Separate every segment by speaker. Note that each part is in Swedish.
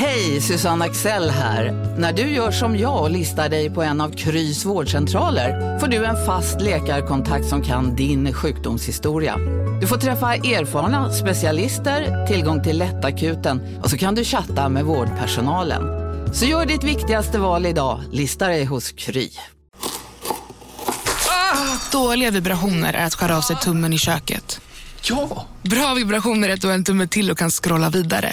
Speaker 1: Hej, Susanne Axel här. När du gör som jag och listar dig på en av Krys vårdcentraler får du en fast läkarkontakt som kan din sjukdomshistoria. Du får träffa erfarna specialister, tillgång till lättakuten och så kan du chatta med vårdpersonalen. Så gör ditt viktigaste val idag, listar dig hos Kry.
Speaker 2: Dåliga vibrationer är att skära av sig tummen i köket.
Speaker 3: Ja!
Speaker 2: Bra vibrationer är att du har en tumme till och kan scrolla vidare.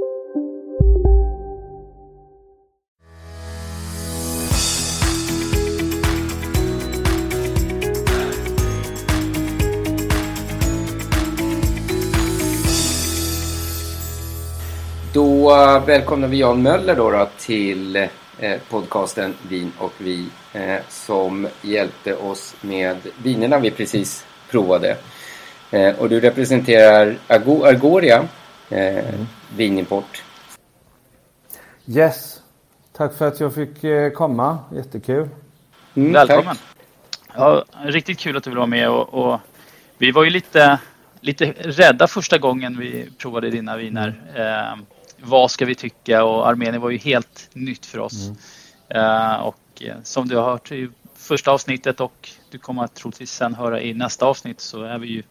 Speaker 4: Då välkomnar vi Jan Möller då, då till eh, podcasten Vin och vi eh, som hjälpte oss med vinerna vi precis provade. Eh, och du representerar Argo Argoria mm. vinimport.
Speaker 5: Yes, tack för att jag fick komma. Jättekul.
Speaker 6: Mm, Välkommen. Ja, riktigt kul att du vill vara med och, och vi var ju lite, lite rädda första gången vi provade dina viner. Mm vad ska vi tycka och Armenien var ju helt nytt för oss. Mm. Uh, och eh, som du har hört i första avsnittet och du kommer att troligtvis sen höra i nästa avsnitt så är vi ju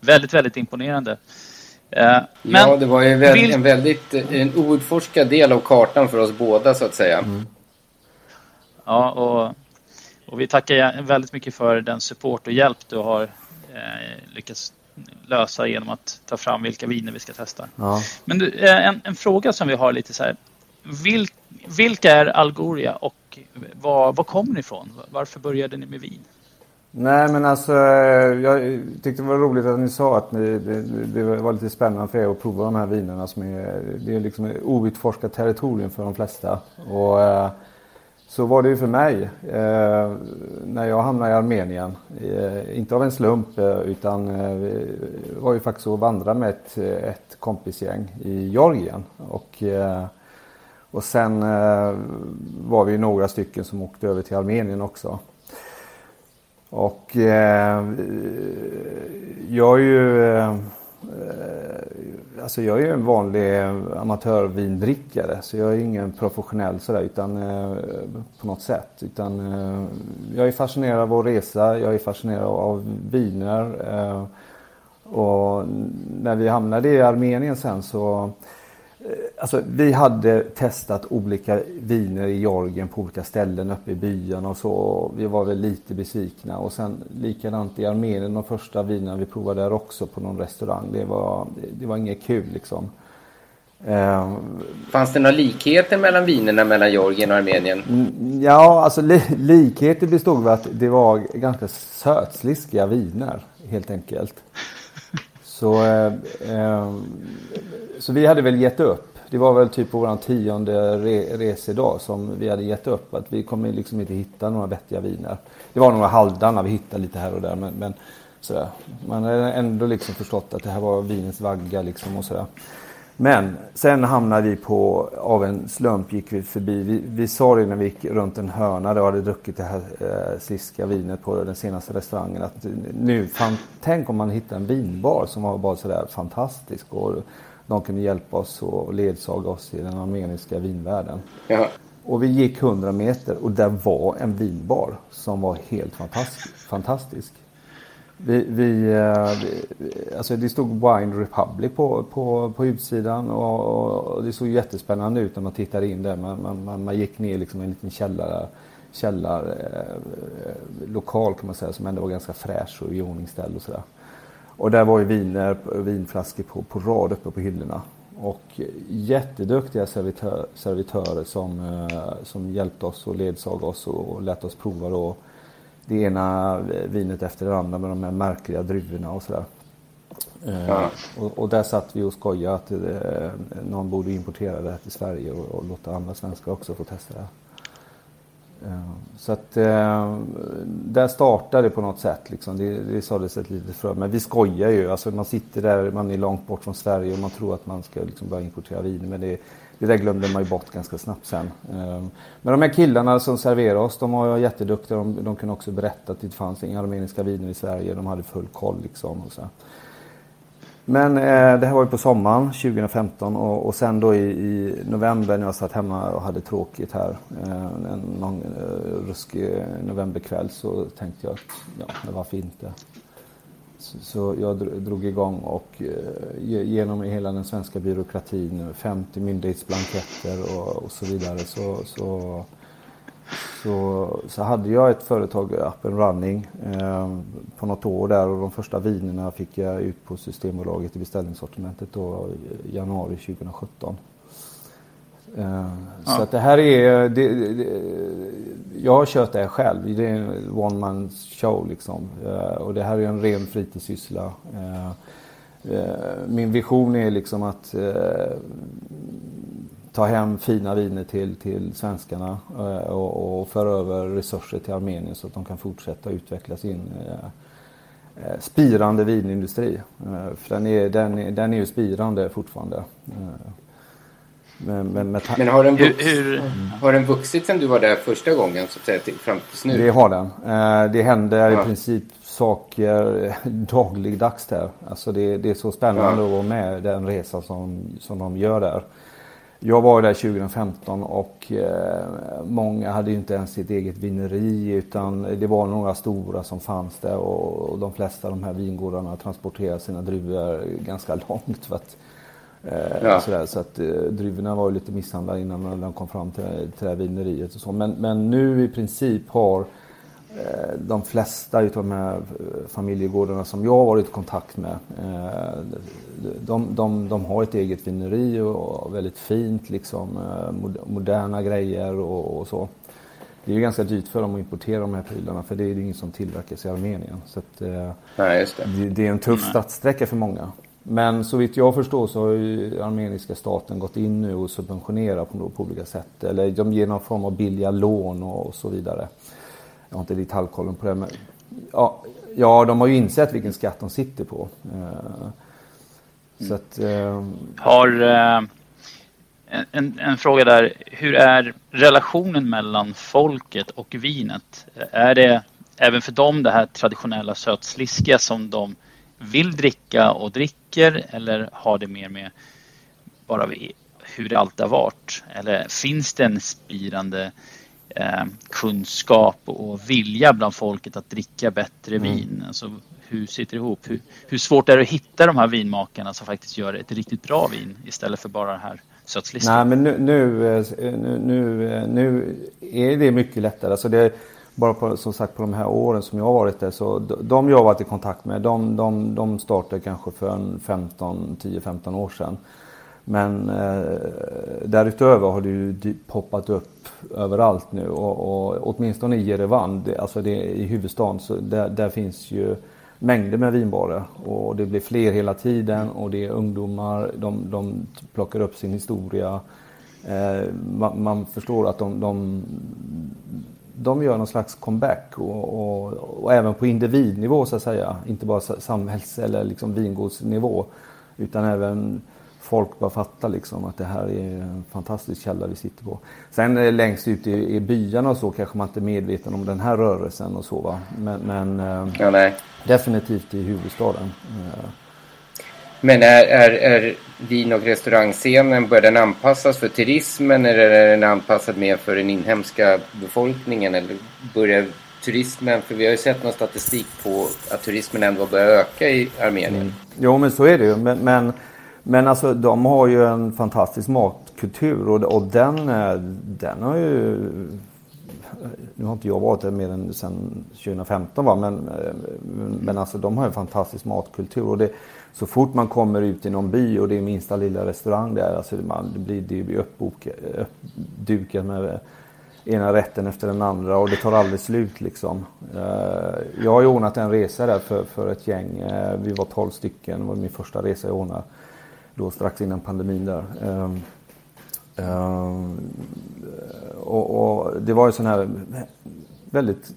Speaker 6: väldigt, väldigt imponerande.
Speaker 4: Uh, ja, det var ju väldigt, en väldigt en outforskad del av kartan för oss båda så att säga. Mm.
Speaker 6: Ja, och, och vi tackar väldigt mycket för den support och hjälp du har eh, lyckats lösa genom att ta fram vilka viner vi ska testa. Ja. Men du, eh, en, en, fråga som vi har lite så här. Vil, vilka är Algoria och var, var kommer ni ifrån? Varför började ni med vin?
Speaker 5: Nej men alltså jag tyckte det var roligt att ni sa att ni, det, det var lite spännande för er att prova de här vinerna som är, det är liksom outforskat territorium för de flesta. Och, eh, så var det ju för mig eh, när jag hamnade i Armenien. Eh, inte av en slump eh, utan eh, var ju faktiskt och vandrade med ett, eh, ett kompisgäng i Georgien. Och, eh, och sen eh, var vi några stycken som åkte över till Armenien också. Och eh, jag är ju Eh, alltså jag är ju en vanlig amatörvindrickare så jag är ingen professionell sådär utan eh, på något sätt. Utan eh, jag är fascinerad av att resa, jag är fascinerad av viner. Eh, och när vi hamnade i Armenien sen så Eh, alltså, vi hade testat olika viner i Georgien på olika ställen uppe i byarna och så. Vi var väl lite besvikna och sen likadant i Armenien, de första vinerna vi provade där också på någon restaurang. Det var, det var inget kul liksom.
Speaker 4: Eh, Fanns det några likheter mellan vinerna mellan Georgien och Armenien?
Speaker 5: Mm, ja, alltså li likheter bestod av att det var ganska sötsliskiga viner helt enkelt. Så, eh, eh, så vi hade väl gett upp. Det var väl typ på vår tionde re resedag som vi hade gett upp. Att vi kommer liksom inte hitta några vettiga viner. Det var några halvdana vi hittade lite här och där. Men, men sådär. Man har ändå liksom förstått att det här var vinens vagga liksom och sådär. Men sen hamnade vi på, av en slump gick vi förbi. Vi, vi sa det när vi gick runt en hörna där och hade druckit det här eh, sliska vinet på den senaste restaurangen. Att nu, fan, tänk om man hittar en vinbar som var bara sådär fantastisk. Och de kunde hjälpa oss och ledsaga oss i den armeniska vinvärlden. Ja. Och vi gick 100 meter och där var en vinbar som var helt fantastisk. fantastisk. Eh, vi, vi, alltså det stod Wine Republic på, på, på utsidan och, och, det såg jättespännande ut när man tittade in där. Man, man, man gick ner liksom i en liten källare, källarlokal eh, kan man säga som ändå var ganska fräsch och iordningställd och sådär. Och där var ju viner, eh, vinflaskor på, på rad uppe på hyllorna. Och jätteduktiga servitör, servitörer som, som hjälpte oss och ledsagade oss och, och lät oss prova då det ena vinet efter det andra med de här märkliga druvorna och sådär. Eh, ja. och, och, där satt vi och skojade att eh, någon borde importera det här till Sverige och, och låta andra svenskar också få testa det. Eh, så att eh, där startade det på något sätt. Liksom. Det, det såddes ett litet frö. Men vi skojar ju. Alltså, man sitter där, man är långt bort från Sverige och man tror att man ska liksom börja importera vin. Men det, det där glömde man ju bort ganska snabbt sen. Ehm, men de här killarna som serverade oss, de var jätteduktiga. De, de kunde också berätta att det fanns inga armeniska viner i Sverige. De hade full koll liksom. Och så. Men eh, det här var ju på sommaren 2015 och, och sen då i, i, november när jag satt hemma och hade tråkigt här eh, en någon, eh, ruskig novemberkväll så tänkte jag att ja, varför inte. Så, jag drog igång och eh, genom hela den svenska byråkratin, 50 myndighetsblanketter och, och så vidare så, så så, så hade jag ett företag up and running eh, på något år där och de första vinerna fick jag ut på Systembolaget i beställningssortimentet då i januari 2017. Eh, ja. Så att det här är, det, det, jag har kört det här själv. Det är en one man show liksom. Eh, och det här är en ren fritidssyssla. Eh, min vision är liksom att ta hem fina viner till, till svenskarna och, och föra över resurser till Armenien så att de kan fortsätta utveckla sin spirande vinindustri. För den är, den, är, den är ju spirande fortfarande. Eh,
Speaker 4: men, men, med men har, den vuxit, hur, har den vuxit sedan du var där första gången så att säga, till, fram tills nu?
Speaker 5: Det har den. Eh, det händer ja. i princip saker dagligdags där. Alltså det, det är så spännande ja. att vara med den resa som, som de gör där. Jag var där 2015 och eh, många hade inte ens sitt eget vineri utan det var några stora som fanns där och, och de flesta av de här vingårdarna transporterade sina druvor ganska långt. För att, eh, ja. sådär, så att eh, druvorna var lite misshandlade innan de kom fram till, till det här vineriet och så. Men, men nu i princip har Eh, de flesta av de här eh, familjegårdarna som jag har varit i kontakt med, eh, de, de, de har ett eget vineri och väldigt fint, liksom, moderna grejer och, och så. Det är ganska dyrt för dem att importera de här prylarna för det är det ingen som tillverkas i Armenien. Så att,
Speaker 4: Nej, det.
Speaker 5: Det, det. är en tuff startsträcka för många. Men så vitt jag förstår så har ju armeniska staten gått in nu och subventionerar på, på olika sätt. Eller de ger någon form av billiga lån och, och så vidare. Jag har inte detaljkollen på det. Men, ja, ja, de har ju insett vilken skatt de sitter på. Eh, så att, eh,
Speaker 6: har eh, en, en, fråga där. Hur är relationen mellan folket och vinet? Är det även för dem det här traditionella sötsliskiga som de vill dricka och dricker eller har det mer med bara hur det alltid har varit? Eller finns det en spirande eh, kunskap och vilja bland folket att dricka bättre mm. vin. Alltså, hur sitter det ihop? Hur, hur svårt är det att hitta de här vinmakarna som faktiskt gör ett riktigt bra vin istället för bara den här sötslistan?
Speaker 5: Nej, men nu, nu, nu, nu är det mycket lättare. Alltså det, bara på, som sagt på de här åren som jag har varit där så de jag har varit i kontakt med de, de, de startade kanske för en 15, 10-15 år sedan. Men eh, därutöver har det ju poppat upp överallt nu och, och åtminstone i Jerevan, alltså det, i huvudstaden, så där, där, finns ju mängder med vinbarer och det blir fler hela tiden och det är ungdomar, de, de plockar upp sin historia. Eh, man, man, förstår att de, de, de gör någon slags comeback och, och, och, även på individnivå så att säga, inte bara samhälls eller liksom vingårdsnivå utan även folk bör fatta liksom att det här är en fantastisk källa vi sitter på. Sen eh, längst ut i, i byarna och så kanske man inte är medveten om den här rörelsen och så va. Men, men eh, ja, definitivt i huvudstaden.
Speaker 4: Men är, är, är vin och restaurangscenen, bör den anpassas för turismen eller är den anpassad mer för den inhemska befolkningen? Eller börjar turismen, för vi har ju sett någon statistik på att turismen ändå börjar öka i Armenien. Mm.
Speaker 5: Jo men så är det ju. Men, men men alltså de har ju en fantastisk matkultur och, och den, eh, den har ju... Nu har inte jag varit där mer än sedan 2015 va, men, eh, men alltså de har en fantastisk matkultur. Och det, så fort man kommer ut i någon by och det är minsta lilla restaurang där, alltså man, det blir, det blir uppdukat med ena rätten efter den andra och det tar aldrig slut liksom. Eh, jag har ju ordnat en resa där för, för ett gäng. Eh, vi var 12 stycken, det var min första resa jag ordnade då strax innan pandemin där. Ehm, ehm, och, och, det var ju sån här väldigt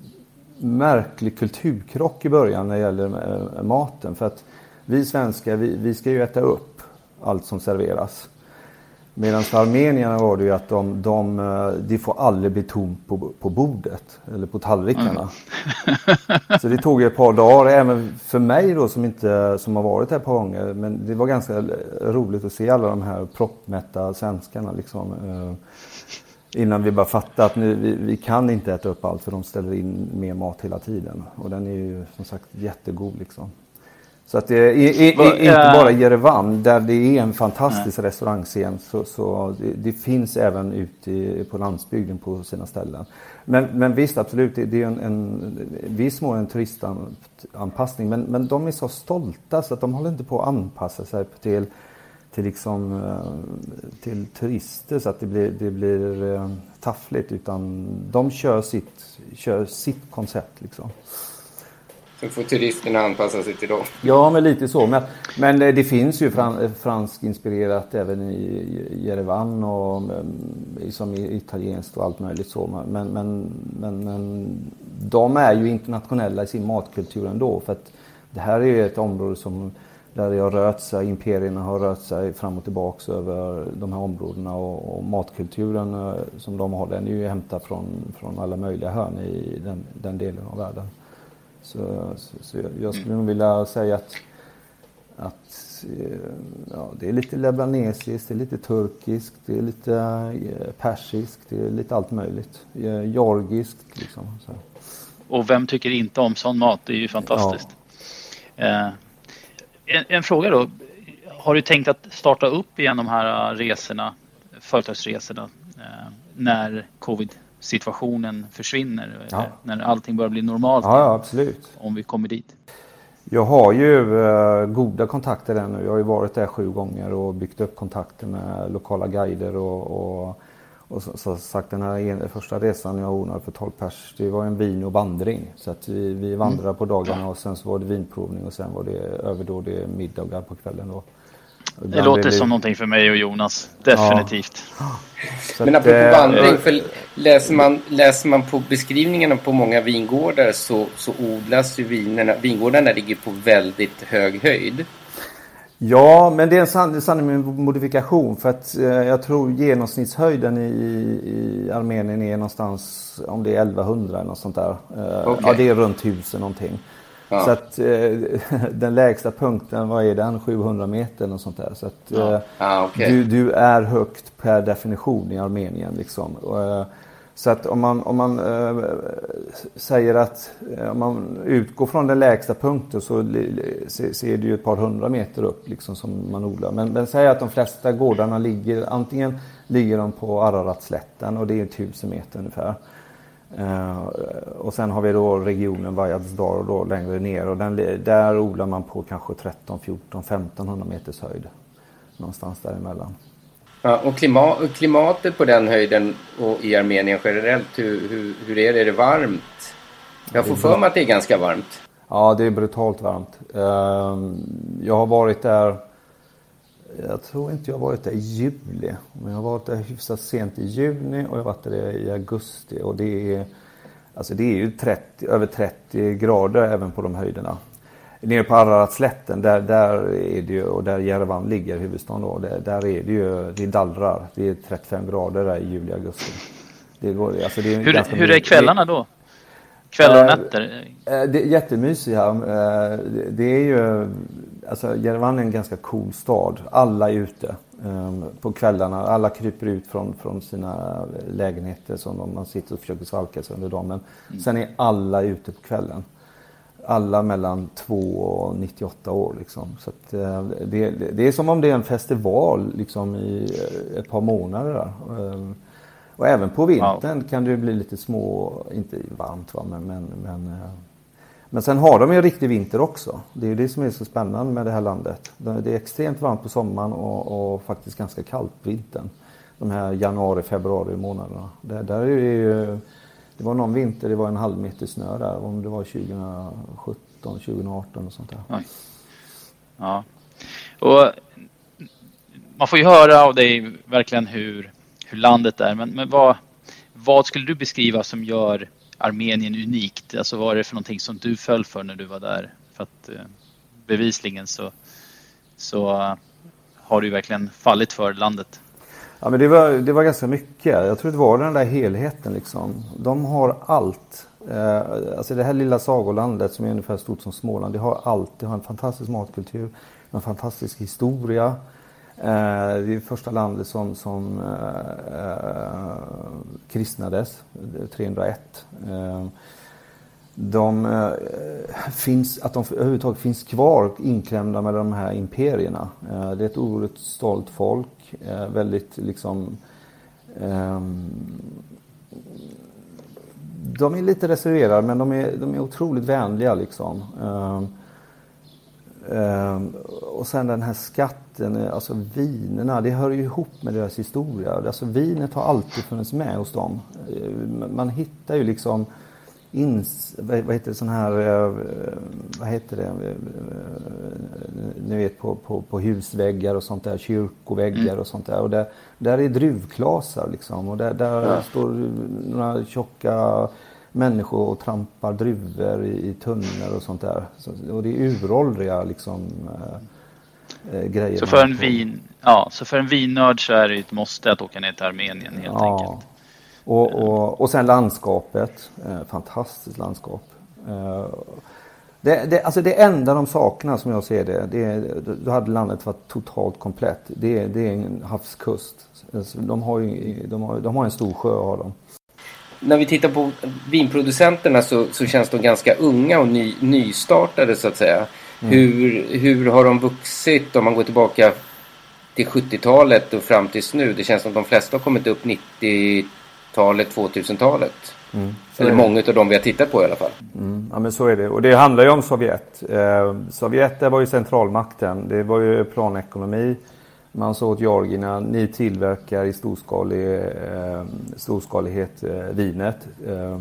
Speaker 5: märklig kulturkrock i början när det gäller eh, maten. För att vi svenskar, vi, vi ska ju äta upp allt som serveras. Medan för armenierna var det ju att de, de, eh, de får aldrig bli tomt på, på bordet eller på tallrikarna. Mm. Så det tog ett par dagar även för mig då som, inte, som har varit här ett par gånger. Men det var ganska roligt att se alla de här proppmätta svenskarna liksom. Eh, innan vi bara fattade att nu, vi, vi, kan inte äta upp allt för de ställer in mer mat hela tiden. Och den är ju som sagt jättegod liksom. Så att det är, är, inte bara Jerevan där det är en fantastisk Nej. restaurangscen. Så, så det, det, finns även ute på landsbygden på sina ställen. Men, men visst absolut, det, det är en, en viss mån en turistanpassning. Men, men de är så stolta så att de håller inte på att anpassa sig till, till, liksom, eh, till turister så att det blir, det blir eh, taffligt. Utan de kör sitt, kör sitt koncept liksom.
Speaker 4: Så får turisterna anpassa sig till dem.
Speaker 5: Ja, men lite så. Men, men eh, det finns ju eh, franskinspirerat även i Jerevan och liksom i italienskt och allt möjligt så. Men, men, men, men de är ju internationella i sin matkultur ändå. För att det här är ju ett område som där det har rört sig, imperierna har rört sig fram och tillbaks över de här områdena och, och matkulturen eh, som de har den är ju hämtad från, från alla möjliga hörn i den, den delen av världen. Så, så, så jag skulle nog vilja säga att, att eh, ja, det är lite libanesiskt, det är lite turkiskt, det är lite eh, persiskt, det är lite allt möjligt. Eh, georgiskt liksom. Så.
Speaker 6: Och vem tycker inte om sån mat? Det är ju fantastiskt. Ja. En, en, fråga då. Har du tänkt att starta upp igen de här resorna, företagsresorna, när covid situationen försvinner. Ja. När allting börjar bli normalt.
Speaker 5: Ja, absolut.
Speaker 6: Om vi kommer dit.
Speaker 5: Jag har ju uh, goda kontakter där nu. Jag har ju varit där sju gånger och byggt upp kontakter med lokala guider och, och, och så, så sagt den här första resan jag ordnade för 12 pers, det var en vin och vandring. Så att vi, vi vandrade mm. på dagarna och sen så var det vinprovning och sen var det överdådig middagar på kvällen då.
Speaker 6: Det låter som någonting för mig och Jonas. Definitivt. Ja.
Speaker 4: Men apropå äh, vandring, för läser man, läser man på beskrivningarna på många vingårdar så, så odlas ju vinerna. Vingårdarna ligger på väldigt hög höjd.
Speaker 5: Ja, men det är en sann, sann modifikation för att eh, jag tror genomsnittshöjden i, i Armenien är någonstans om det är 1100 eller något sånt där. Eh, okay. Ja, det är runt 1000 någonting. Ja. Så att eh, den lägsta punkten, vad är den? 700 meter eller sånt där. Så att ja. Eh, ah, okay. du, du, är högt per definition i Armenien liksom. Eh, så att om man, om man äh, säger att om man utgår från den lägsta punkten så ser det ju ett par hundra meter upp liksom som man odlar. Men, men säg att de flesta gårdarna ligger, antingen ligger de på Araratslätten och det är tusen meter ungefär. Uh, och sen har vi då regionen Vajazdar då längre ner och den, där odlar man på kanske 13, 14, 1500 meters höjd. Någonstans däremellan.
Speaker 4: Ja, och klimat, klimatet på den höjden och i Armenien generellt, hur, hur, hur är det? Är det varmt? Jag får för mig att det är ganska varmt.
Speaker 5: Ja, det är brutalt varmt. Uh, jag har varit där jag tror inte jag varit där i juli. Men jag har varit där hyfsat sent i juni och jag har varit där i augusti. Och det är, alltså det är ju 30, över 30 grader även på de höjderna. Nere på Araratslätten, där, där är det ju, och där Jerevan ligger, huvudstaden då, där, där är det ju, det dallrar. Det är 35 grader där i juli, augusti.
Speaker 6: Det går, alltså det är hur, hur är kvällarna då? Kvällar och eh, nätter?
Speaker 5: Eh, det är jättemysigt här. Eh, det är ju, alltså Jerevan är en ganska cool stad. Alla är ute på kvällarna. Alla kryper ut från, från sina lägenheter som man sitter och försöker svalka sig under dagen. Men mm. sen är alla ute på kvällen. Alla mellan 2 och 98 år liksom. Så det, det, är som om det är en festival liksom i ett par månader där. Och även på vintern wow. kan det bli lite små, inte varmt va, men, men, men, eh, men sen har de ju riktig vinter också. Det är ju det som är så spännande med det här landet. Det är extremt varmt på sommaren och, och faktiskt ganska kallt på vintern. De här januari, februari månaderna. Där, där är det ju, det var någon vinter, det var en halv meter snö där. Om det var 2017, 2018 och sånt där. Oj.
Speaker 6: Ja. Och man får ju höra av dig verkligen hur hur landet är. Men, men vad, vad skulle du beskriva som gör Armenien unikt? Alltså vad är det för någonting som du föll för när du var där? För att eh, bevisligen så, så eh, har du verkligen fallit för landet.
Speaker 5: Ja, men det, var, det var ganska mycket. Jag tror det var den där helheten. Liksom. De har allt. Eh, alltså det här lilla sagolandet som är ungefär stort som Småland. Det har allt. Det har en fantastisk matkultur. En fantastisk historia. Eh, det är första landet som, som eh, eh kristnades, 301. Eh, de eh, finns, att de överhuvudtaget finns kvar inklämda med de här imperierna. Eh, det är ett oerhört stolt folk. Eh, väldigt liksom ehm, de är lite reserverade men de är, de är otroligt vänliga liksom. Ehm, Ehm, ehm, och sen den här skatten, alltså vinerna, det hör ju ihop med deras historia. Alltså vinet har alltid funnits med hos dem. Man hittar ju liksom ins, vad heter det, sån här, eh, vad heter det, eh, ni vet på, på, på husväggar och sånt där, kyrkoväggar mm. och sånt där. Och där, där är druvklasar liksom och där, där ja. står några tjocka människor och trampar druvor i, i tunnor och sånt där. Så, och det är uråldriga liksom äh, äh, grejer.
Speaker 6: Så för en vin, ja, så för en vinnörd så är det ett måste att åka ner till Armenien helt ja. enkelt.
Speaker 5: Och, och, och sen landskapet. Eh, fantastiskt landskap. Eh, det, det, alltså det enda de saknar som jag ser det, det då hade landet varit totalt komplett. Det, det är en havskust. Alltså, de har, ju, de, har, de har en stor sjö har de.
Speaker 4: När vi tittar på vinproducenterna så, så känns de ganska unga och ny, nystartade så att säga. Mm. Hur, hur har de vuxit om man går tillbaka till 70-talet och fram tills nu? Det känns som de flesta har kommit upp 90 talet, 2000-talet. Mm. Eller många av dem vi har tittat på i alla fall.
Speaker 5: Mm. Ja men så är det. Och det handlar ju om Sovjet. Eh, Sovjet det var ju centralmakten. Det var ju planekonomi. Man sa åt georgierna, ni tillverkar i storskalig, eh, storskalighet eh, vinet eh,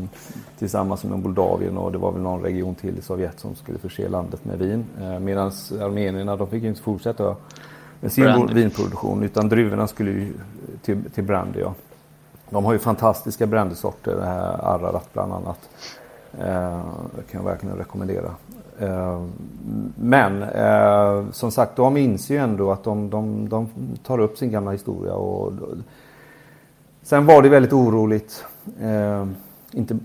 Speaker 5: tillsammans med Moldavien och det var väl någon region till i Sovjet som skulle förse landet med vin. Eh, Medan armenierna de fick inte fortsätta med sin brandy. vinproduktion utan druvorna skulle ju till, till brandy. Ja. De har ju fantastiska brandysorter, Ararat bland annat. Eh, det kan jag verkligen rekommendera. Eh, men eh, som sagt, de inser ju ändå att de, de, de tar upp sin gamla historia. Och, sen var det väldigt oroligt. Eh, inte,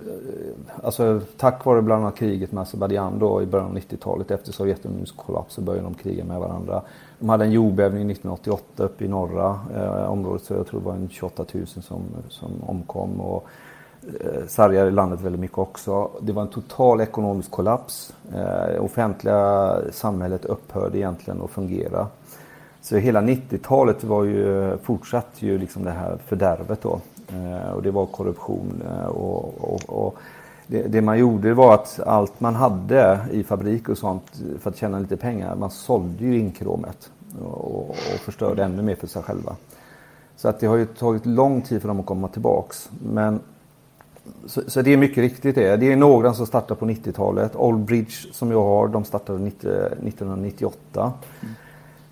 Speaker 5: alltså, tack vare bland annat kriget med Azerbajdzjan då i början av 90-talet efter Sovjetunionens kollaps så började de kriga med varandra. De hade en jordbävning 1988 uppe i norra eh, området så jag tror det var en 28 000 som, som omkom. Och, eh, Eh, sargade landet väldigt mycket också. Det var en total ekonomisk kollaps. Det offentliga samhället upphörde egentligen att fungera. Så hela 90-talet var ju, fortsatte ju liksom det här fördärvet då. Eh, och det var korruption och, och, och det, det, man gjorde var att allt man hade i fabriker och sånt för att tjäna lite pengar, man sålde ju inkråmet. och, och förstörde ännu mer för sig själva. Så att det har ju tagit lång tid för dem att komma tillbaks. Men, så, så det är mycket riktigt det. Det är några som startar på 90-talet. Old Bridge som jag har, de startade 90, 1998. Mm.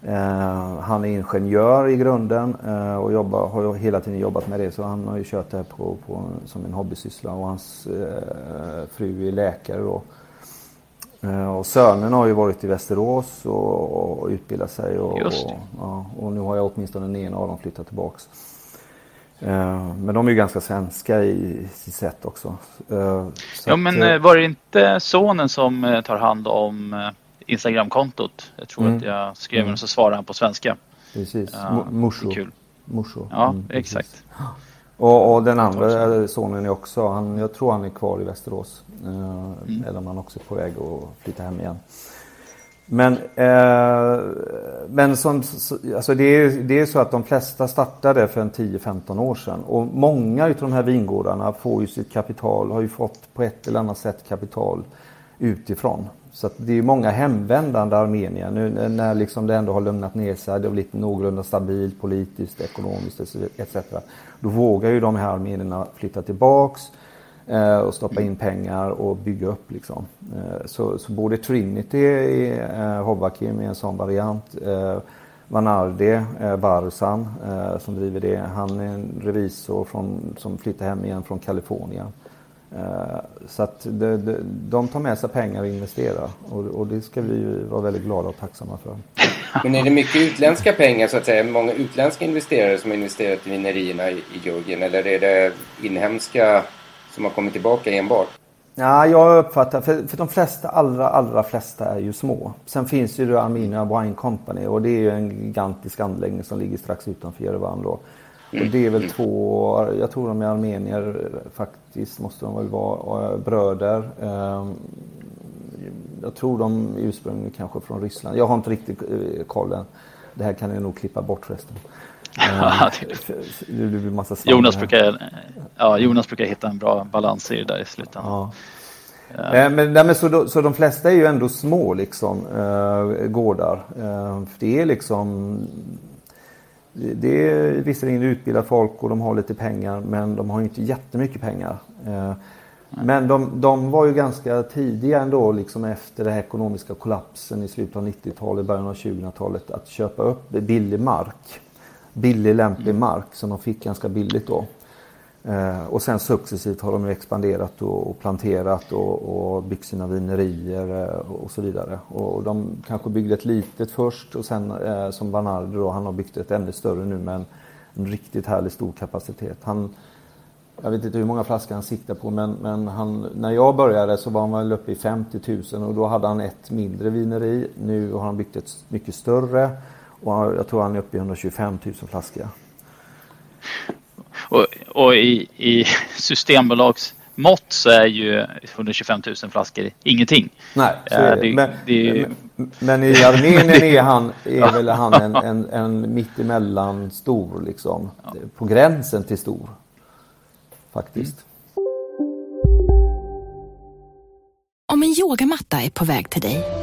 Speaker 5: Eh, han är ingenjör i grunden eh, och jobbar, har hela tiden jobbat med det så han har ju kört det här på, på, som en hobbysyssla och hans eh, fru är läkare då. Eh, och sönen har ju varit i Västerås och, och utbildat sig och, och, ja, och, nu har jag åtminstone ena av dem flyttat tillbaks. Eh, men de är ju ganska svenska i sitt sätt också.
Speaker 6: Eh, ja men var det inte sonen som tar hand om Instagramkontot. Jag tror mm. att jag skrev mm. och så svarade han på svenska.
Speaker 5: Precis, uh, Musho.
Speaker 6: Kul.
Speaker 5: Musho.
Speaker 6: Ja, mm, exakt.
Speaker 5: Och, och, den andra sonen är också, han, jag tror han är kvar i Västerås. Eh, mm. Eller om han också är på väg att flytta hem igen. Men, eh, men som, alltså det, är, det är så att de flesta startade för en 10-15 år sedan. Och många av de här vingårdarna får ju sitt kapital, har ju fått på ett eller annat sätt kapital utifrån. Så det är många hemvändande armenier nu när liksom det ändå har lugnat ner sig. Det har blivit någorlunda stabilt politiskt, ekonomiskt etc. Då vågar ju de här armenierna flytta tillbaks Eh, och stoppa in pengar och bygga upp. Liksom. Eh, så, så både Trinity i eh, Hovakim är en sån variant. Eh, Vanardi, eh, Barsan eh, som driver det. Han är en revisor från, som flyttar hem igen från Kalifornien. Eh, så att de, de, de tar med sig pengar och investerar och, och det ska vi vara väldigt glada och tacksamma för.
Speaker 4: Men är det mycket utländska pengar så att säga? Många utländska investerare som har investerat i vinerierna i Georgien eller är det inhemska som har kommit tillbaka enbart?
Speaker 5: Ja, jag uppfattar, för, för de flesta, allra, allra flesta är ju små. Sen finns ju Armenia Wine Company och det är ju en gigantisk anläggning som ligger strax utanför Jerevan då. Och det är väl två, jag tror de är armenier faktiskt, måste de väl vara, bröder. Ehm, jag tror de är ursprungligen kanske från Ryssland. Jag har inte riktigt eh, kollen. Det här kan jag nog klippa bort förresten.
Speaker 6: Ja, det blir massa Jonas, brukar, ja, Jonas brukar hitta en bra balans i det där i slutändan. Ja.
Speaker 5: Ja. Eh, men, nej, men så, då, så de flesta är ju ändå små liksom, eh, gårdar. Eh, det är liksom det är visserligen utbildat folk och de har lite pengar men de har inte jättemycket pengar. Eh, men de, de, var ju ganska tidiga ändå liksom efter den ekonomiska kollapsen i slutet av 90-talet, början av 2000-talet att köpa upp billig mark. Billig lämplig mark som de fick ganska billigt då. Eh, och sen successivt har de expanderat och, och planterat och, och byggt sina vinerier eh, och så vidare. Och de kanske byggde ett litet först och sen eh, som Bernardo då, han har byggt ett ännu större nu med en, en riktigt härlig stor kapacitet. Han, jag vet inte hur många flaskor han siktar på men, men han, när jag började så var han väl uppe i 50 000 och då hade han ett mindre vineri. Nu har han byggt ett mycket större och jag tror han är uppe i 125 000 flaskor.
Speaker 6: Och, och i, i Systembolags mått så är ju 125 000 flaskor ingenting.
Speaker 5: Nej, så är det. det, men, det men, men, i Armenien är han, är väl han en, en, en mittemellan stor liksom. Ja. På gränsen till stor. Faktiskt. Mm.
Speaker 7: Om en yogamatta är på väg till dig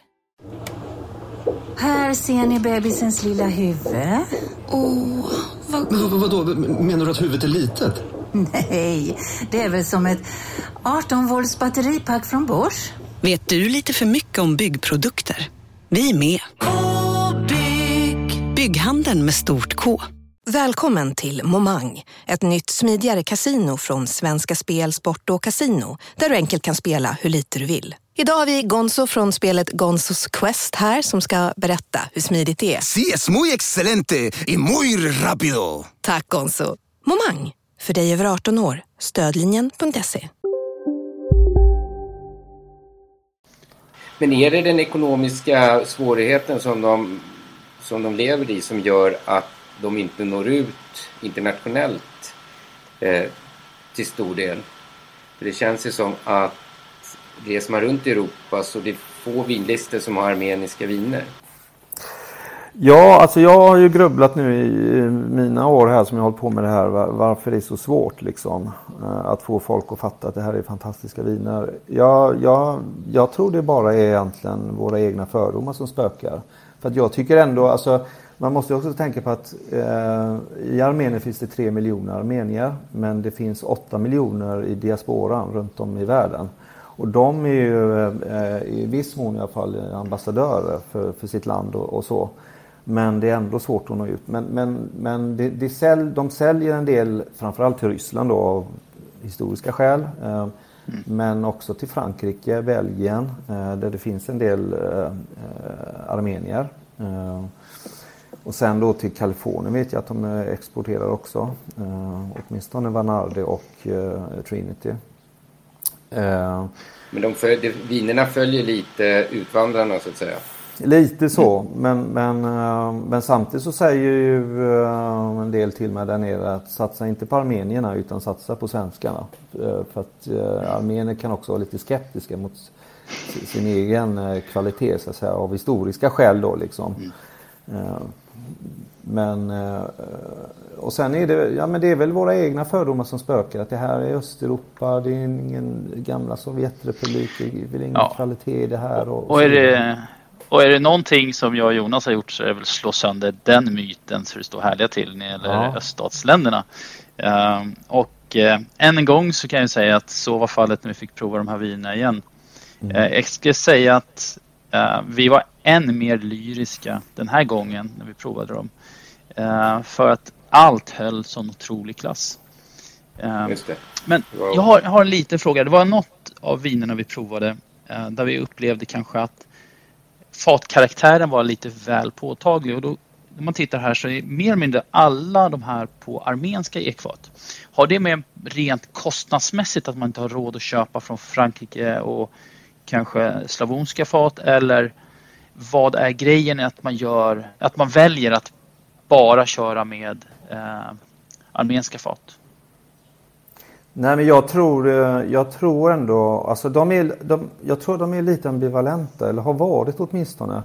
Speaker 8: Här ser ni bebisens lilla huvud.
Speaker 9: Åh, vad... Men vadå, menar du att huvudet är litet?
Speaker 8: Nej, det är väl som ett 18 volts batteripack från Bosch.
Speaker 10: Vet du lite för mycket om byggprodukter? Vi är med. -bygg. Bygghandeln med stort K.
Speaker 11: Välkommen till Momang, ett nytt smidigare kasino från Svenska Spel, Sport och Casino där du enkelt kan spela hur lite du vill. Idag har vi Gonzo från spelet Gonzos Quest här som ska berätta hur smidigt det är.
Speaker 12: Sí, es muy excelente y muy rápido!
Speaker 11: Tack Gonzo. Momang, för dig över 18 år. Stödlinjen.se.
Speaker 4: Men är det den ekonomiska svårigheten som de, som de lever i som gör att de inte når ut internationellt eh, till stor del? För det känns ju som att reser man runt i Europa så det är få vinlistor som har armeniska viner.
Speaker 5: Ja, alltså jag har ju grubblat nu i mina år här som jag har hållit på med det här varför det är så svårt liksom eh, att få folk att fatta att det här är fantastiska viner. Jag, jag, jag tror det bara är egentligen våra egna fördomar som spökar. För att jag tycker ändå, alltså man måste också tänka på att eh, i Armenien finns det tre miljoner armenier men det finns åtta miljoner i diasporan runt om i världen. Och de är ju eh, i viss mån i alla fall ambassadörer för, för sitt land och, och, så. Men det är ändå svårt att nå ut. Men, men, men det, det sälj, de säljer en del framförallt till Ryssland då av historiska skäl. Eh. Men också till Frankrike, Belgien eh, där det finns en del eh, armenier. Eh, och sen då till Kalifornien vet jag att de exporterar också. Eh, åtminstone Vanardi och Trinity.
Speaker 4: Eh, Men de följer, vinerna följer lite utvandrarna så att säga?
Speaker 5: Lite så, mm. men, men, eh, men samtidigt så säger ju eh, en del till mig där nere att satsa inte på armenierna utan satsa på svenskarna. För att armenier kan också vara lite skeptiska mot sin egen kvalitet så att säga av historiska skäl då liksom. Men eh, och sen är det, ja men det är väl våra egna fördomar som spökar. Att det här är Östeuropa, det är ingen gamla Sovjetrepublik, det är ingen
Speaker 6: Ja.
Speaker 5: kvalitet i det här. Och,
Speaker 6: Och är, det, och är det någonting som jag och Jonas har gjort så är det väl slå sönder den myten så det står härliga till när det gäller
Speaker 5: Ja.
Speaker 6: öststatsländerna. Ehm, och eh, än en gång så kan jag säga att så var fallet när vi fick prova de här vinerna igen.
Speaker 5: Mm.
Speaker 6: Eh, jag ska säga att vi var än mer lyriska den här gången när vi provade dem. Eh, för att allt höll sån otrolig klass. Eh, men jag har, jag har en liten fråga. Det var något av vinerna vi provade eh, där vi upplevde kanske att fatkaraktären var lite väl påtaglig. Och då, när man tittar här så är mer eller mindre alla de här på armenska ekfat. Har det med rent kostnadsmässigt att man inte har råd att köpa från Frankrike och kanske slavonska fat eller vad är grejen att man gör, att man väljer att bara köra med eh, armenska fat?
Speaker 5: Nej men jag tror, eh, jag tror ändå, alltså de är, de, jag tror de är lite ambivalenta eller har varit åtminstone.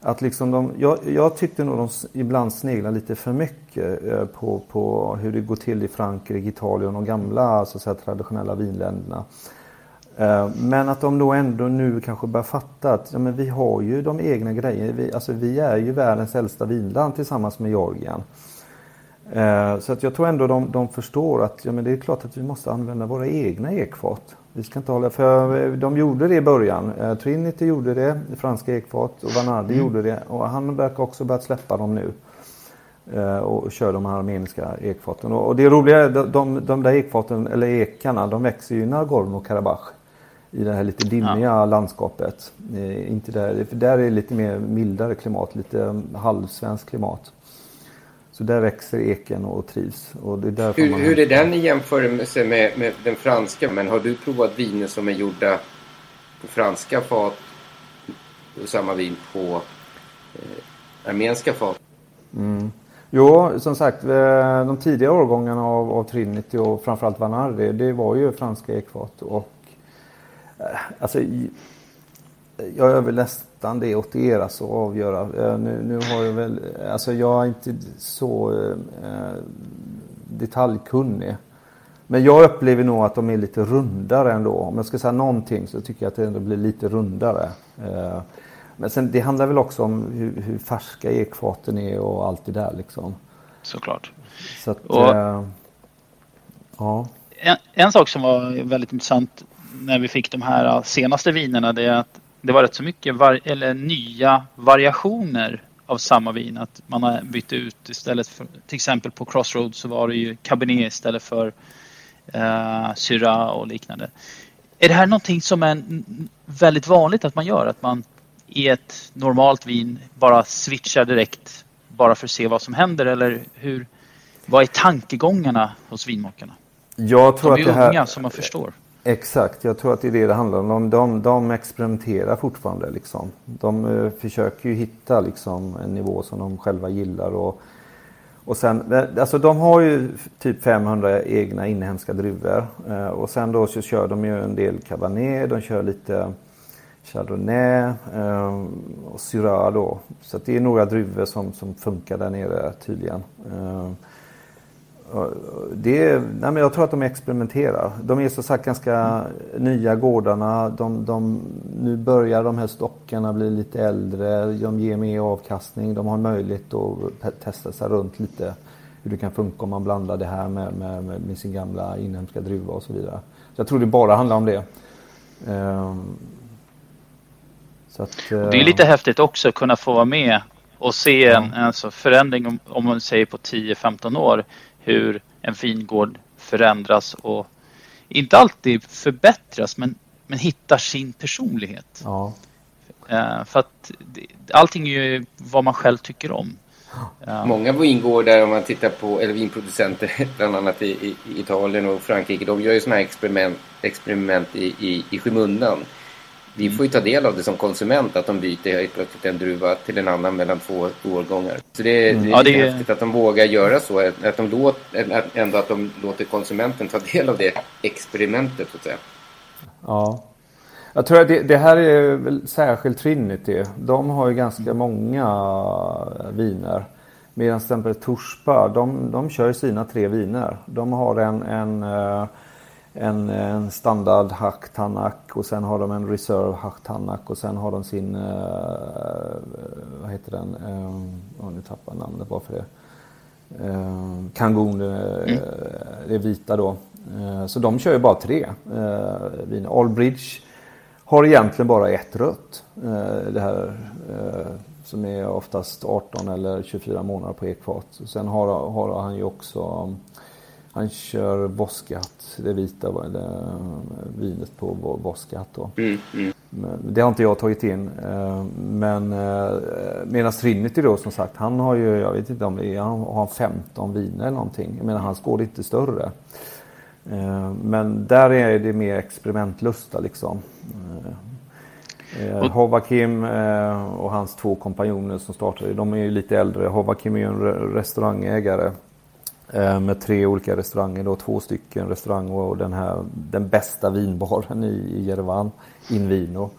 Speaker 5: Att liksom de, jag, jag tyckte nog de ibland sneglar lite för mycket eh, på, på hur det går till i Frankrike, Italien och de gamla så att säga, traditionella vinländerna. Eh, Men att de då ändå nu kanske börjar fatta att ja, men vi har ju de egna grejerna. Vi, alltså, vi är ju världens äldsta vinland tillsammans med Georgien. Eh, Så att jag tror ändå de, de förstår att ja, men det är klart att vi måste använda våra egna ekfat. Vi ska inte hålla, för eh, de gjorde det i början. Trinity gjorde det, franska ekfat och Vanardi
Speaker 6: Mm.
Speaker 5: gjorde det. Och han verkar också börjat släppa dem nu. Och kör de här armeniska ekfaten. Och det roliga är de, de, de där ekfaten, eller ekarna, de växer ju i Nagorno-Karabach. I det här lite dimmiga landskapet. Eh, Inte där, för där är det lite mer mildare klimat, lite halvsvenskt klimat. Så där växer eken och trivs. Och det är
Speaker 4: Hur,
Speaker 5: man
Speaker 4: hur är den i jämförelse med, med den franska? Men har du provat viner som är gjorda på franska fat och samma vin på eh, armenska fat?
Speaker 5: Mm. Jo, som sagt, eh, de tidiga årgångarna av, av Trinity och framförallt Vanardi, det var ju franska ekfat. Och, alltså, i- jag är väl nästan det åt er alltså att avgöra. Eh, Nu, nu har jag väl, alltså jag är inte så eh, detaljkunnig. Men jag upplever nog att de är lite rundare ändå. Om jag ska säga någonting så tycker jag att det ändå blir lite rundare. Eh, Men sen, det handlar väl också om hur, hur färska ekfaten är och allt det där liksom.
Speaker 6: Såklart.
Speaker 5: Så att,
Speaker 6: Och-
Speaker 5: eh, ja.
Speaker 6: En, en sak som var väldigt intressant när vi fick de här äh, senaste vinerna det är att det var rätt så mycket var, eller nya variationer av samma vin. Att man har bytt ut istället för till exempel på Crossroads så var det ju Cabernet istället för uh, Syrah och liknande. Är det här någonting som är väldigt vanligt att man gör? Att man i ett normalt vin bara switchar direkt bara för att se vad som händer eller hur? Vad är tankegångarna hos vinmakarna?
Speaker 5: Jag tror
Speaker 6: De är
Speaker 5: att det här...
Speaker 6: unga som man förstår.
Speaker 5: Exakt, jag tror att det är det det handlar om. De, de, de experimenterar fortfarande. Liksom. De eh, försöker ju hitta liksom, en nivå som de själva gillar. Och, och sen, eh, alltså, de har ju typ 500 egna inhemska druvor. Eh, och sen då så kör de ju en del Cabernet, de kör lite Chardonnay eh, och Syrah då. Så att det är några druvor som, som funkar där nere tydligen. Eh. Eh, det är, nej men jag tror att de experimenterar. De är så sagt ganska nya gårdarna. De, de, nu börjar de här stockarna bli lite äldre. De ger mer avkastning. De har möjlighet att testa sig runt lite. Hur det kan funka om man blandar det här med, med, med, sin gamla inhemska druva och så vidare. Så jag tror det bara handlar om det. Ehm, att,
Speaker 6: det är lite häftigt också att kunna få vara med och se en alltså förändring om, om man säger på 10-15 år hur en vingård förändras och inte alltid förbättras men, men hittar sin personlighet.
Speaker 5: Ja.
Speaker 6: Eh, för att allting är ju vad man själv tycker om. Eh,
Speaker 4: Många vingårdar om man tittar på, eller vinproducenter bland annat i, i, i Italien och Frankrike, de gör ju sådana här experiment, experiment i, i, i skymundan. Vi får ju ta del av det som konsument att de byter helt plötsligt en druva till en annan mellan två årgångar. Så det,
Speaker 6: Mm.
Speaker 4: det är
Speaker 6: Ja, det
Speaker 4: häftigt att de vågar göra så. Att de låt, att ändå att de låter konsumenten ta del av det experimentet så att säga.
Speaker 5: Ja. Jag tror att det, det här är väl särskilt Trinity. De har ju ganska många viner. Medan till exempel Torspa, de, de kör sina tre viner. De har en, en, eh, en, en standard Hack Tanak och sen har de en Reserve Hack Tanak och sen har de sin, uh, vad heter den, uh, oh, nu tappar jag namnet bara för det. Uh, Kangon, mm. det vita då. Så de kör ju bara tre viner. Allbridge har egentligen bara ett rött. det här som är oftast 18 eller 24 månader på ekfat. Sen har, har han ju också han kör Voskat, det vita det, vinet på Voskat då. Mm, mm. Det har inte jag tagit in. Eh, men eh, medan Trinity då som sagt, han har ju, jag vet inte om det är, han har 15 viner eller någonting. Jag menar hans går inte större. Eh, men där är det mer experimentlusta liksom. Eh, Hovakim eh, och hans två kompanjoner som startade, de är ju lite äldre. Hovakim är ju en restaurangägare Eh, med tre olika restauranger, då, två stycken restauranger och den här den bästa vinbaren i, i Jerevan, Invino.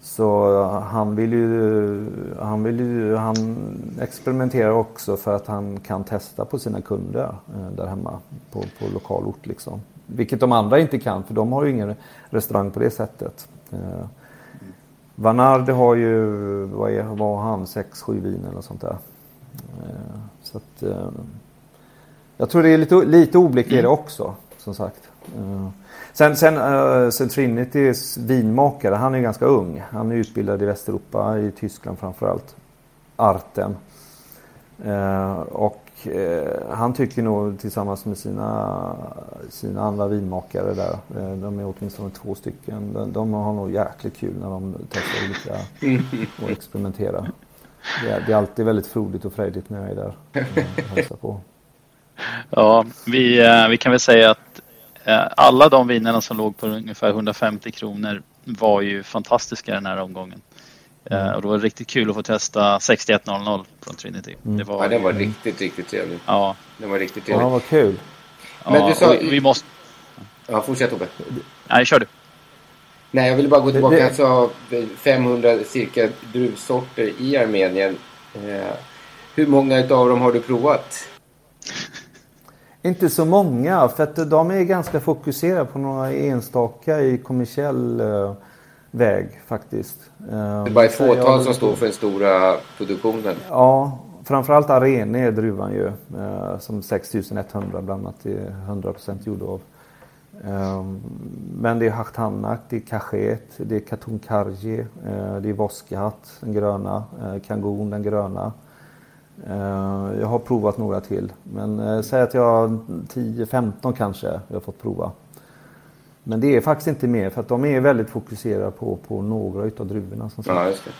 Speaker 5: Så han vill ju, han vill ju, han experimenterar också för att han kan testa på sina kunder eh, där hemma på, på lokalort liksom. Vilket de andra inte kan för de har ju ingen restaurang på det sättet. Eh, Vanard har ju, vad, är, vad har han, 6-7 vin eller sånt där. Så att, jag tror det är lite, lite oblick i det mm. också, som sagt. Eh, sen, sen, sen Trinitys vinmakare, han är ganska ung. Han är utbildad i Västeuropa, i Tyskland framförallt. Arten. Och Eh, han tycker nog tillsammans med sina, sina andra vinmakare där, eh, de är åtminstone två stycken, de, de har nog jäkligt kul när de testar olika och experimenterar. Det är, det är alltid väldigt frodigt och frejdigt när jag är där och hälsar på.
Speaker 6: Ja, vi, eh, vi kan väl säga att alla de vinerna som låg på ungefär 150 kronor var ju fantastiska den här omgången. Mm. Och det var riktigt kul att få testa 6100 från Trinity.
Speaker 4: Mm. Det var, ja, det var riktigt, riktigt trevligt.
Speaker 6: Ja.
Speaker 4: Det var riktigt trevligt.
Speaker 5: Ja, vad kul.
Speaker 6: Men ja, du sa... Vi måste...
Speaker 4: Ja, fortsätt Tobbe.
Speaker 6: Nej, kör du.
Speaker 4: Nej, jag ville bara gå tillbaka. Det, det... sa 500 cirka druvsorter i Armenien. Eh, hur många av dem har du provat?
Speaker 5: Inte så många, för att de är ganska fokuserade på några enstaka i kommersiell eh, väg faktiskt.
Speaker 4: Det är bara ett fåtal som står för den stora produktionen.
Speaker 5: Ja, framförallt Arene är druvan ju. Eh, som 6100 bland annat är 100% gjord av. Ehm, men det är Hachtanak, det är Kachet, det är Katunkarji, eh, det är Voskahat, den gröna, eh, Kangon, den gröna. Jag har provat några till. Men säg att jag har 10-15 kanske jag har fått prova. Men det är faktiskt inte mer för att de är väldigt fokuserade på, på några utav druvorna. Som
Speaker 4: ja, just det.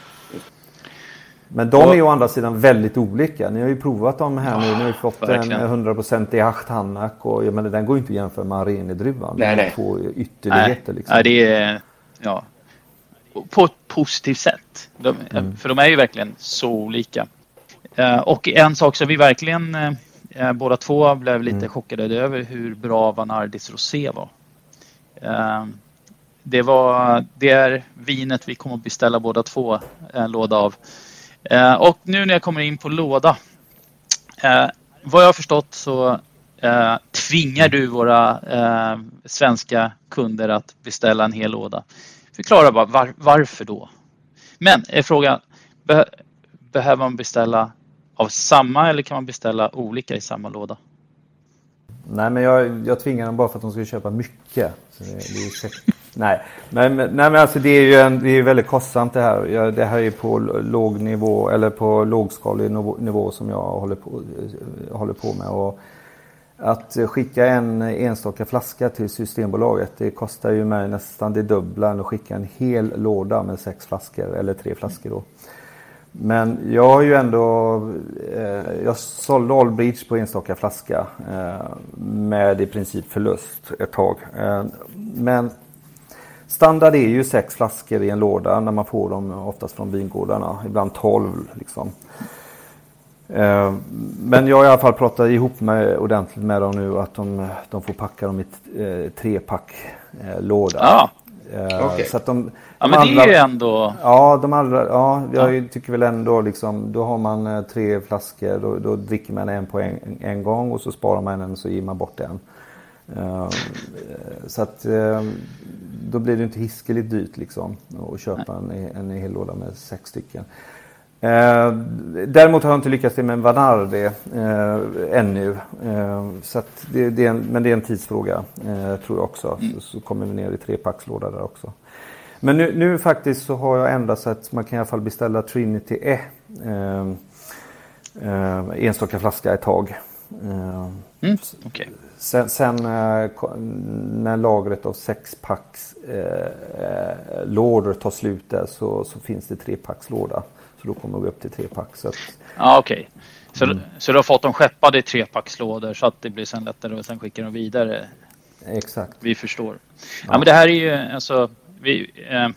Speaker 5: Men de är ju å andra sidan väldigt olika. Ni har ju provat dem här nu. Ni har ju fått verkligen. en 100% i Hachtanak och jag menar, den går ju inte att jämföra med Arenedruvan.
Speaker 4: Nej, nej.
Speaker 5: Två ytterligheter.
Speaker 6: Nej, liksom. nej, det är... Ja. På ett positivt sätt. De, mm. För de är ju verkligen så olika. Uh, och en sak som vi verkligen uh, båda två blev lite mm. chockade över hur bra Vanardis Rosé var. Det, var, det är vinet vi kommer att beställa båda två en låda av. Och nu när jag kommer in på låda. Vad jag har förstått så tvingar du våra svenska kunder att beställa en hel låda. Förklara bara var, varför då? Men är frågan, be, behöver man beställa av samma eller kan man beställa olika i samma låda?
Speaker 5: Nej, men jag, jag tvingar dem bara för att de ska köpa mycket. Det, det nej, men, nej, men alltså det är ju en, det är väldigt kostsamt det här. Det här är på låg nivå eller på lågskalig nivå som jag håller på, eh, håller på med. Och att skicka en enstaka flaska till Systembolaget det kostar ju mig nästan det dubbla än att skicka en hel låda med sex flaskor eller tre flaskor då. Men jag har ju ändå, eh, jag sålde Allbridge på enstaka flaska eh, med i princip förlust ett tag. Eh, men standard är ju sex flaskor i en låda när man får dem oftast från vingårdarna, ibland tolv liksom. Eh, men jag har i alla fall pratat ihop mig ordentligt med dem nu att de, de får packa dem i eh, trepack eh, låda.
Speaker 6: Ah. Eh, okay. så att de, ja, men andra, det är ju ändå...
Speaker 5: Ja, de andra, ja, jag ja. tycker väl ändå liksom, då har man eh, tre flaskor, då, då dricker man en på en, en gång och så sparar man en och så ger man bort en. Uh, så att uh, då blir det inte hiskeligt dyrt liksom att köpa en, en hel låda med sex stycken. Eh, däremot har jag inte lyckats det med Vanardi eh, ännu. Eh, så det, det en, men det är en tidsfråga eh, tror jag också. Mm. Så, så, kommer vi ner i trepackslåda där också. Men nu, nu, faktiskt så har jag ändrat så att man kan i alla fall beställa Trinity E. Eh, eh, enstaka flaska ett tag.
Speaker 6: Eh, mm, okay.
Speaker 5: Sen, sen eh, när lagret av sexpacks eh, lådor tar slut där så, så finns det trepackslåda. Så då kommer vi upp till trepack. Så att...
Speaker 6: Ja, okej. Okay. Så, mm. så du har fått dem skeppade i trepackslådor så att det blir sen lättare och sen skickar dem vidare?
Speaker 5: Exakt.
Speaker 6: Vi förstår. Ja, ja men det här är ju alltså, vi, eh,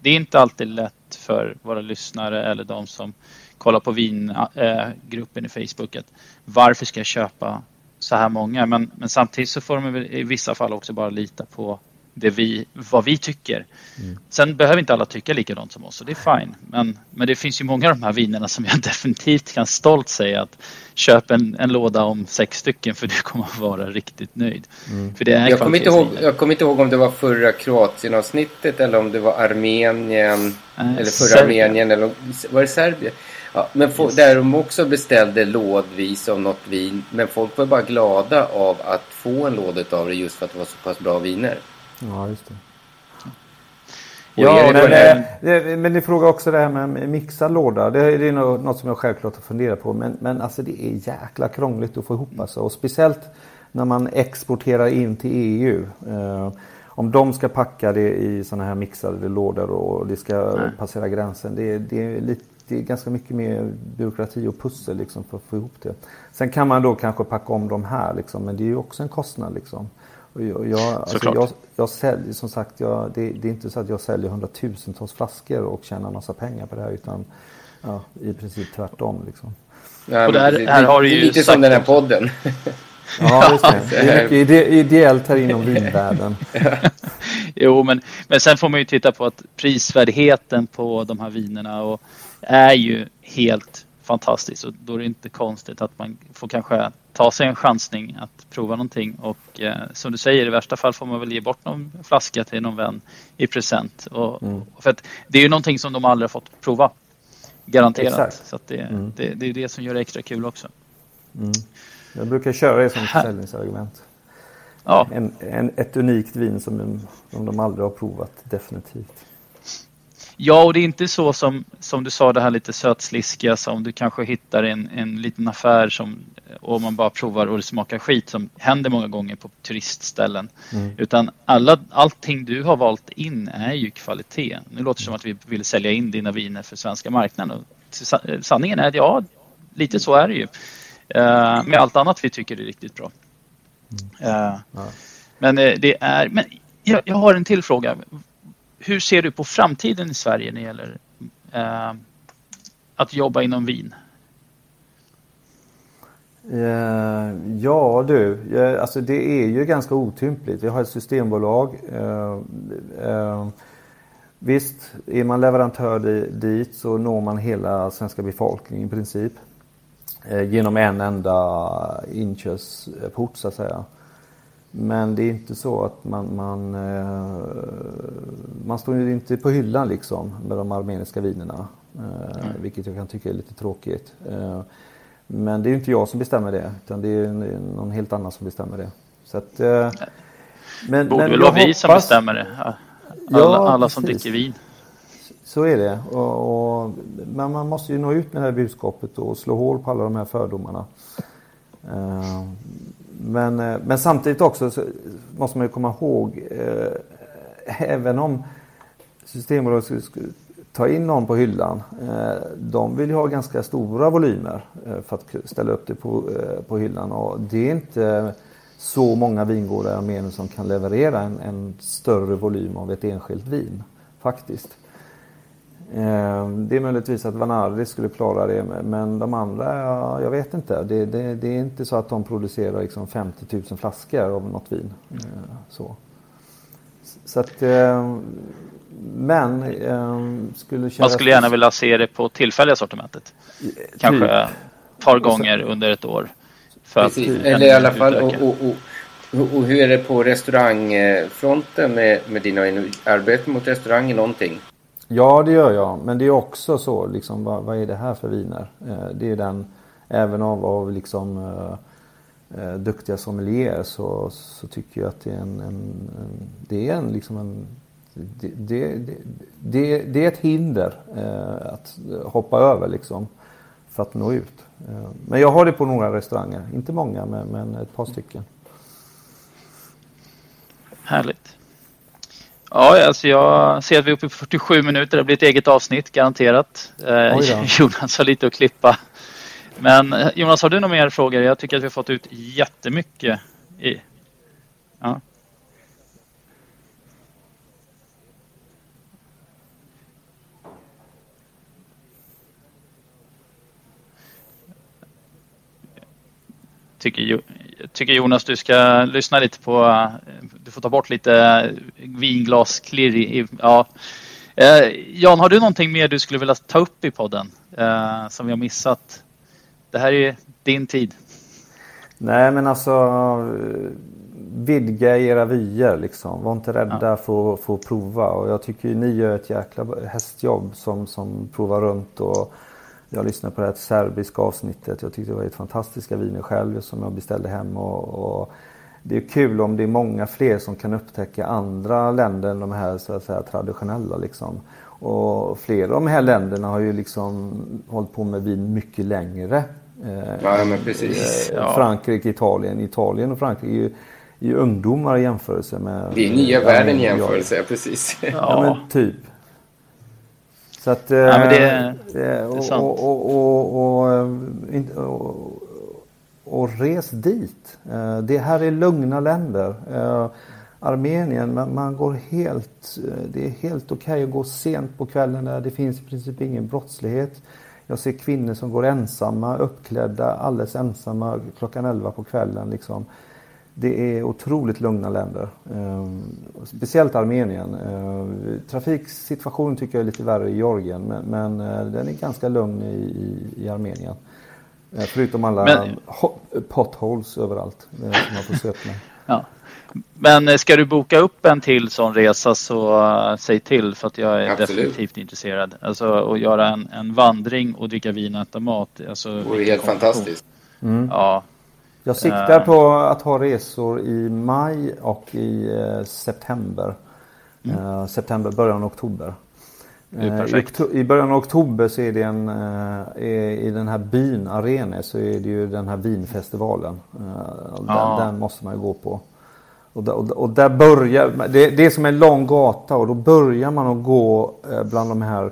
Speaker 6: det är inte alltid lätt för våra lyssnare eller de som kollar på vingruppen eh, i Facebook att varför ska jag köpa så här många? Men, men samtidigt så får de i vissa fall också bara lita på det vi, vad vi tycker. Mm. Sen behöver inte alla tycka likadant som oss och det är fine. Men, men det finns ju många av de här vinerna som jag definitivt kan stolt säga att köp en, en låda om sex stycken för du kommer att vara riktigt nöjd.
Speaker 4: Mm. För det är jag, kommer inte ihåg, jag kommer inte ihåg om det var förra Kroatien-avsnittet eller om det var Armenien. Äh, eller förra Serbien. Armenien eller var det Serbien? Ja, men yes. där de också beställde lådvis av något vin. Men folk var bara glada av att få en låda av det just för att det var så pass bra viner.
Speaker 5: Ja, just det. Ja, men, det, det, men ni frågar också det här med mixad låda. Det, det är något som jag självklart har funderat på. Men, men alltså det är jäkla krångligt att få ihop alltså. Och speciellt när man exporterar in till EU. Eh, om de ska packa det i sådana här mixade lådor och det ska Nej. passera gränsen. Det, det, är lite, det är ganska mycket mer byråkrati och pussel liksom för att få ihop det. Sen kan man då kanske packa om de här liksom, men det är ju också en kostnad liksom. Och jag, jag, alltså jag, jag säljer, som sagt, jag, det, det, är inte så att jag säljer hundratusentals flaskor och tjänar massa pengar på det här utan ja, i princip tvärtom. Liksom.
Speaker 4: Ja, och där, här har du ju lite som den här podden.
Speaker 5: Ja, just det. det är mycket ide ideellt här inom vinvärlden.
Speaker 6: jo, men, men sen får man ju titta på att prisvärdheten på de här vinerna och är ju helt fantastiskt och då är det inte konstigt att man får kanske ta sig en chansning att prova någonting och eh, som du säger i värsta fall får man väl ge bort någon flaska till någon vän i present. Och, mm. för att det är ju någonting som de aldrig har fått prova. Garanterat. Exakt. Så det, mm. det, det, är det som gör det extra kul också.
Speaker 5: Mm. Jag brukar köra det som försäljningsargument. Ja. En, en, ett unikt vin som de, som de aldrig har provat, definitivt.
Speaker 6: Ja, och det är inte så som, som du sa det här lite sötsliskiga som du kanske hittar en, en liten affär som och man bara provar och det smakar skit som händer många gånger på turistställen. Mm. Utan alla, allting du har valt in är ju kvalitet. Nu låter det som att vi vill sälja in dina viner för svenska marknaden. Sanningen är att ja, lite så är det ju. Uh, med allt annat vi tycker är riktigt bra. Uh, ja. Men uh, det är, men jag, jag, har en till fråga hur ser du på framtiden i Sverige när det gäller eh, att jobba inom vin?
Speaker 5: Eh, ja du, eh, alltså det är ju ganska otympligt. Vi har ett systembolag. Eh, visst, är man leverantör dit så når man hela svenska befolkningen i princip. genom en enda inkörsport så att säga. Men det är inte så att man, man, eh, man står ju inte på hyllan liksom med de armeniska vinerna. Mm. Vilket jag kan tycka är lite tråkigt. Eh, men det är inte jag som bestämmer det utan det är någon helt annan som bestämmer det. Så att,
Speaker 6: men, Borde men väl vara vi som bestämmer det. Alla, ja, alla som dricker vin.
Speaker 5: Så är det. Och, och, men man måste ju nå ut med det här budskapet och slå hål på alla de här fördomarna. Men, eh, men samtidigt också så måste man ju komma ihåg, eh, även om Systembolaget skulle ta in någon på hyllan. Eh, de vill ju ha ganska stora volymer eh, för att ställa upp det på, eh, på hyllan. Och det är inte så många vingårdar i Armenien som kan leverera en, en större volym av ett enskilt vin. Faktiskt. Eh, det är möjligtvis att Vanardi skulle klara det men de andra, jag vet inte. Det, det, det, är inte så att de producerar liksom 50 000 flaskor av något vin. Eh, så. Så att, eh, men skulle
Speaker 6: Man skulle gärna vilja se det på tillfälliga sortimentet. Kanske
Speaker 5: Typ.
Speaker 6: ett par gånger under ett år. För att
Speaker 4: Eller i alla fall, och, och, och, och hur är det på restaurangfronten med, med dina arbete mot restaurang? Någonting?
Speaker 5: Ja, det gör jag. Men det är också så, liksom, vad, vad är det här för viner? Eh, det är den, även av, av liksom, eh, eh duktiga sommelier så, så tycker jag att det är en, en, en det är en, liksom en det, det, det, det, det är ett hinder eh, att hoppa över liksom för att nå ut. Eh, men jag har det på några restauranger, inte många men, men ett par stycken.
Speaker 6: Härligt. Ja, alltså jag ser att vi är uppe på 47 minuter. Det blir ett eget avsnitt garanterat. Eh. Jonas har lite att klippa. Men eh, Jonas, har du några mer frågor? Jag tycker att vi har fått ut jättemycket. I... Ja. Tycker, tycker Jonas du ska lyssna lite på, eh, du får ta bort lite vinglasklirr. i- Ja. Eh, Jan, har du någonting mer du skulle vilja ta upp i podden eh, som vi har missat? Det här är din tid.
Speaker 5: Nej men alltså eh, vidga era vyer liksom. Var inte rädda för, för att prova. Och jag tycker ni gör ett jäkla hästjobb som, som provar runt. Och jag lyssnade på det här serbiska avsnittet. Jag tyckte det var ett fantastiska viner själv som jag beställde hem. Och, och det är kul om det är många fler som kan upptäcka andra länder än de här så att säga, traditionella. Liksom. Och flera av de här länderna har ju liksom hållit på med vin mycket längre. Eh,
Speaker 4: Ja, men precis.
Speaker 5: eh,
Speaker 4: Ja.
Speaker 5: Frankrike, Italien. Italien och Frankrike är ju, är ju ungdomar i jämförelse med...
Speaker 4: Det är nya
Speaker 5: Ja,
Speaker 4: världen i jämförelse, ja, precis.
Speaker 5: Ja, men typ. Så att...
Speaker 6: Ja, men det
Speaker 5: eh,
Speaker 6: det är
Speaker 5: och,
Speaker 6: sant.
Speaker 5: och, och, och, och, eh, res dit. Eh, Det här är lugna länder. Armenien, man, går helt... Det är helt okej att gå sent på kvällen där. Det finns i princip ingen brottslighet. Jag ser kvinnor som går ensamma, uppklädda, alldeles ensamma klockan 11 på kvällen. Liksom. Det är otroligt lugna länder. Eh, speciellt Armenien. Eh, trafiksituationen tycker jag är lite värre i Georgien men, men eh, den är ganska lugn i, i, i Armenien. Eh, förutom alla
Speaker 6: Men-
Speaker 5: ho- potholes överallt eh, som man får upp med.
Speaker 6: Ja. Men ska du boka upp en till sån resa så eh, säg till för att jag är
Speaker 4: Absolut.
Speaker 6: definitivt intresserad. Alltså att göra en, en vandring och dricka vin och äta mat. Alltså,
Speaker 4: Det vore helt fantastiskt.
Speaker 5: Mm.
Speaker 6: Ja.
Speaker 5: Jag siktar
Speaker 6: Eh.
Speaker 5: på att ha resor i maj och i eh, september. Eh, september, början av oktober. I, början av oktober så är det en, i den här byn Arene så är det ju den här vinfestivalen. Eh, Den,
Speaker 6: Ja.
Speaker 5: den måste man ju gå på. Och där, och, där- börjar, det, det är som en lång gata och då börjar man att gå bland de här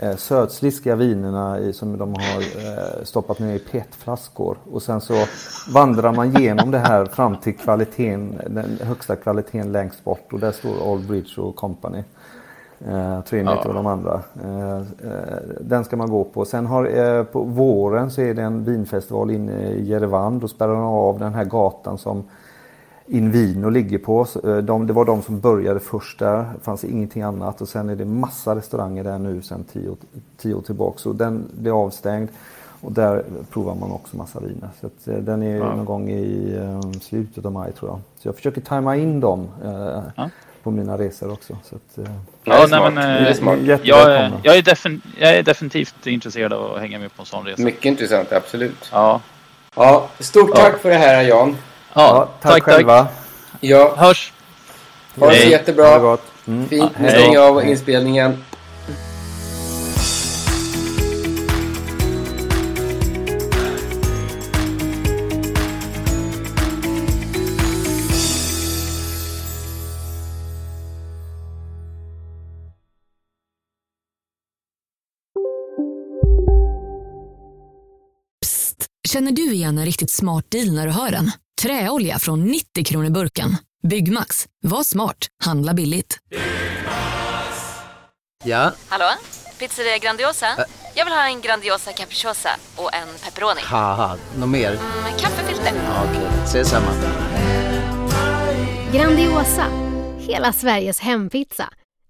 Speaker 5: eh, sötsliskiga vinerna i, som de har eh, stoppat ner i petflaskor. Och sen så vandrar man genom det här fram till kvaliteten, den högsta kvaliteten längst bort. Och där står Old Bridge och Company. Eh, Trinity
Speaker 6: Ja.
Speaker 5: och de andra. Eh, eh, den ska man gå på. Sen har, eh, på våren så är det en vinfestival inne i Jerevan. Då spärrar de av den här gatan som Invino ligger på. Eh, De, det var de som började först där. Det fanns ingenting annat. Och sen är det massa restauranger där nu sen tio, tio år tillbaka. Så den blir avstängd. Och där provar man också massa viner. Så att, eh, den är
Speaker 6: Ja.
Speaker 5: någon gång i eh, slutet av maj tror jag. Så jag försöker tajma in dem eh, på mina resor också. Så att, eh,
Speaker 6: Ja, nej, men, eh, jag, jag, är defin, jag är definitivt intresserad av att hänga med på en sån resa.
Speaker 4: Mycket intressant, absolut.
Speaker 6: Ja.
Speaker 4: Ja, stort
Speaker 6: Ja.
Speaker 4: tack för det här Jan.
Speaker 6: Ja,
Speaker 5: tack
Speaker 6: tack,
Speaker 5: själva.
Speaker 4: Ja.
Speaker 6: Hörs.
Speaker 4: Ha det så jättebra.
Speaker 5: Ha det gott. Mm.
Speaker 4: Fint. Nu stänger jag av inspelningen.
Speaker 13: Känner du igen en riktigt smart deal när du hör den? Träolja från 90 kronor burken. Byggmax. Var smart. Handla billigt.
Speaker 14: Ja,
Speaker 15: Hallå? Pizzeria Grandiosa? Jag vill ha en Grandiosa capriciosa och en pepperoni.
Speaker 14: något mer?
Speaker 15: Med kaffefilter.
Speaker 14: Ja, Okej, ses samma.
Speaker 16: Grandiosa,
Speaker 14: Hela Sveriges hempizza.